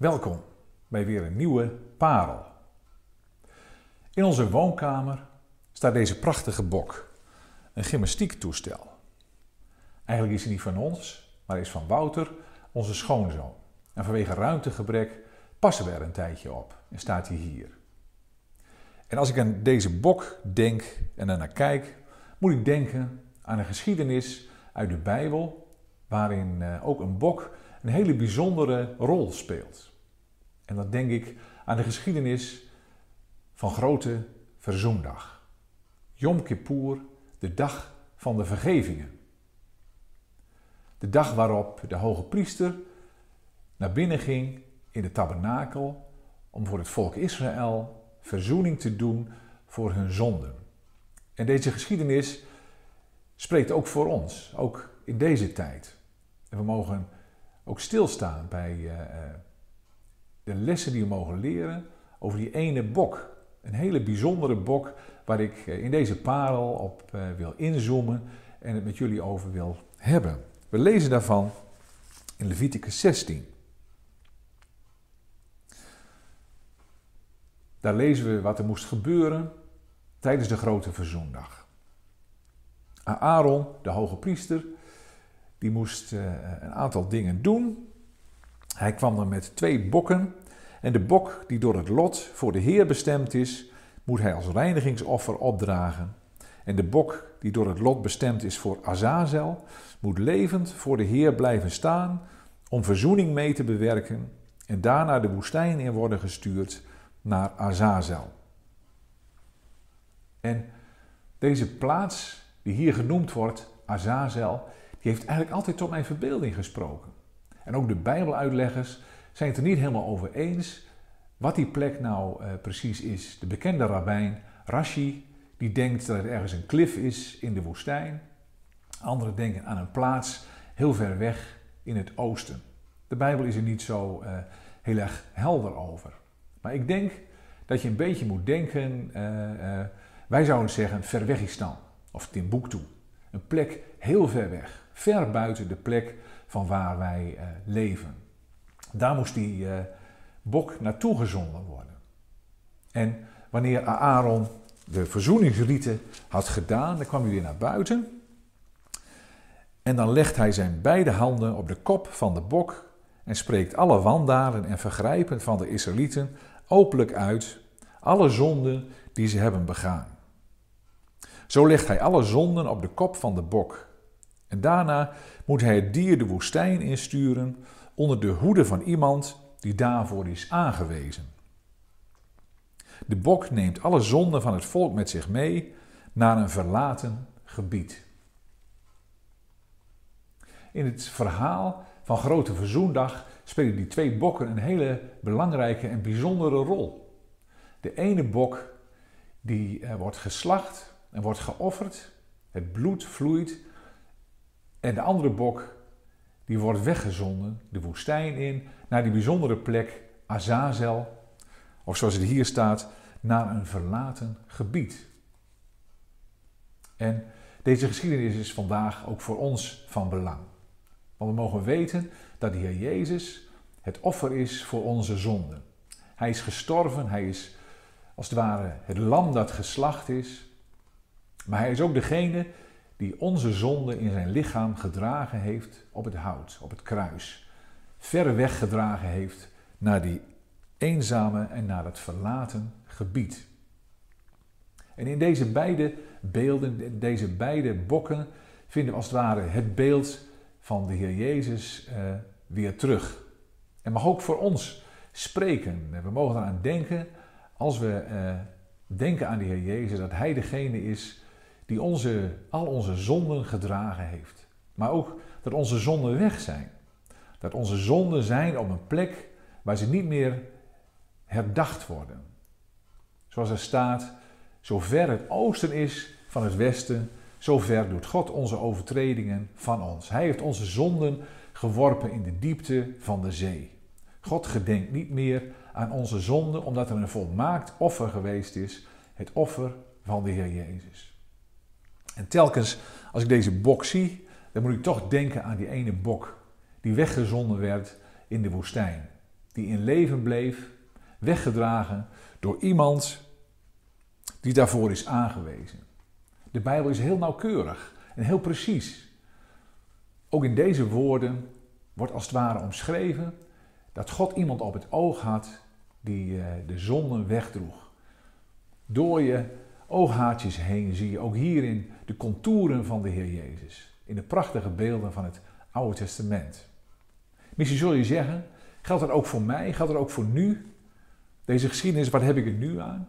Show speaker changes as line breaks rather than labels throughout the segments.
Welkom bij weer een nieuwe parel. In onze woonkamer staat deze prachtige bok, een gymnastiektoestel. Eigenlijk is hij niet van ons, maar is van Wouter, onze schoonzoon. En vanwege ruimtegebrek passen we er een tijdje op en staat hij hier. En als ik aan deze bok denk en naar kijk, moet ik denken aan een geschiedenis uit de Bijbel, waarin eh, ook een bok een hele bijzondere rol speelt. En dan denk ik aan de geschiedenis van Grote Verzoendag. Yom Kippur, de dag van de vergevingen. De dag waarop de hoge priester naar binnen ging in de tabernakel om voor het volk Israël verzoening te doen voor hun zonden. En deze geschiedenis spreekt ook voor ons, ook in deze tijd. En we mogen ook stilstaan bij uh, de lessen die we mogen leren over die ene bok. Een hele bijzondere bok waar ik eh, in deze parel op eh, wil inzoomen en het met jullie over wil hebben. We lezen daarvan in Leviticus 16. Daar lezen we wat er moest gebeuren tijdens de grote verzoendag. Aaron, de hoge priester, die moest eh, een aantal dingen doen. Hij kwam dan met twee bokken. En de bok die door het lot voor de Heer bestemd is, moet hij als reinigingsoffer opdragen. En de bok die door het lot bestemd is voor Azazel, moet levend voor de Heer blijven staan om verzoening mee te bewerken en daarna de woestijn in worden gestuurd naar Azazel. En deze plaats die hier genoemd wordt, Azazel, die heeft eigenlijk altijd tot mijn verbeelding gesproken. En ook de Bijbeluitleggers zijn het er niet helemaal over eens wat die plek nou uh, precies is. De bekende rabbijn Rashi, die denkt dat het ergens een klif is in de woestijn. Anderen denken aan een plaats heel ver weg in het oosten. De Bijbel is er niet zo uh, heel erg helder over. Maar ik denk dat je een beetje moet denken, uh, wij zouden zeggen Verwegistan of Timbuktu. Een plek heel ver weg, ver buiten de plek van waar wij leven. Daar moest die uh, bok naartoe gezonden worden. En wanneer Aaron de verzoeningsrieten had gedaan, dan kwam hij weer naar buiten. En dan legt hij zijn beide handen op de kop van de bok en spreekt alle wandalen en vergrijpen van de Israëlieten openlijk uit, alle zonden die ze hebben begaan. Zo legt hij alle zonden op de kop van de bok. En daarna moet hij het dier de woestijn insturen onder de hoede van iemand die daarvoor is aangewezen. De bok neemt alle zonden van het volk met zich mee naar een verlaten gebied. In het verhaal van Grote Verzoendag spelen die twee bokken een hele belangrijke en bijzondere rol. De ene bok die eh, wordt geslacht en wordt geofferd, het bloed vloeit, en de andere bok die wordt weggezonden de woestijn in naar die bijzondere plek Azazel, of zoals het hier staat, naar een verlaten gebied. En deze geschiedenis is vandaag ook voor ons van belang. Want we mogen weten dat de Heer Jezus het offer is voor onze zonden. Hij is gestorven, hij is als het ware het lam dat geslacht is. Maar hij is ook degene die onze zonde in zijn lichaam gedragen heeft op het hout, op het kruis. Ver weggedragen heeft naar die eenzame en naar het verlaten gebied. En in deze beide beelden, deze beide bokken, vinden we als het ware het beeld van de Heer Jezus uh, weer terug. En mag ook voor ons spreken. We mogen eraan denken, als we uh, denken aan de Heer Jezus, dat Hij degene is die onze, al onze zonden gedragen heeft. Maar ook dat onze zonden weg zijn. Dat onze zonden zijn op een plek waar ze niet meer herdacht worden. Zoals er staat, zover het oosten is van het westen, zover doet God onze overtredingen van ons. Hij heeft onze zonden geworpen in de diepte van de zee. God gedenkt niet meer aan onze zonden, omdat er een volmaakt offer geweest is, het offer van de Heer Jezus. En telkens als ik deze bok zie, dan moet ik toch denken aan die ene bok die weggezonden werd in de woestijn. Die in leven bleef, weggedragen door iemand die daarvoor is aangewezen. De Bijbel is heel nauwkeurig en heel precies. Ook in deze woorden wordt als het ware omschreven dat God iemand op het oog had die eh, de zonde wegdroeg. Door je ooghaartjes heen zie je ook hierin de contouren van de Heer Jezus. In de prachtige beelden van het Oude Testament. Misschien zul je zeggen, geldt dat ook voor mij? Geldt dat ook voor nu? Deze geschiedenis, wat heb ik er nu aan?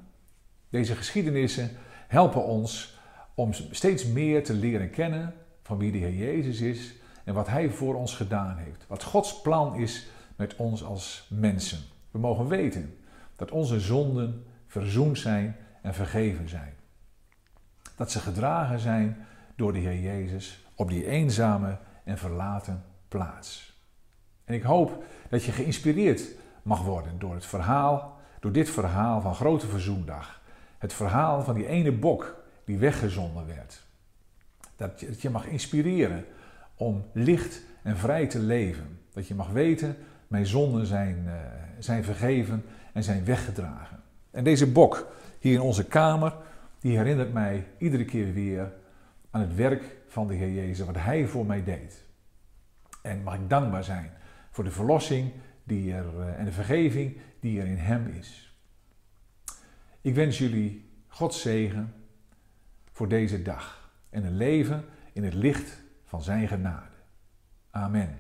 Deze geschiedenissen helpen ons om steeds meer te leren kennen van wie de Heer Jezus is en wat Hij voor ons gedaan heeft. Wat Gods plan is met ons als mensen. We mogen weten dat onze zonden verzoend zijn en vergeven zijn. Dat ze gedragen zijn door de Heer Jezus op die eenzame en verlaten plaats. En ik hoop dat je geïnspireerd mag worden door het verhaal, door dit verhaal van Grote Verzoendag. Het verhaal van die ene bok die weggezonden werd. Dat je, dat je mag inspireren om licht en vrij te leven. Dat je mag weten, mijn zonden zijn, uh, zijn vergeven en zijn weggedragen. En deze bok hier in onze kamer, die herinnert mij iedere keer weer aan het werk van de Heer Jezus, wat Hij voor mij deed. En mag ik dankbaar zijn voor de verlossing die er, uh, en de vergeving die er in Hem is. Ik wens jullie Gods zegen voor deze dag en een leven in het licht van Zijn genade. Amen.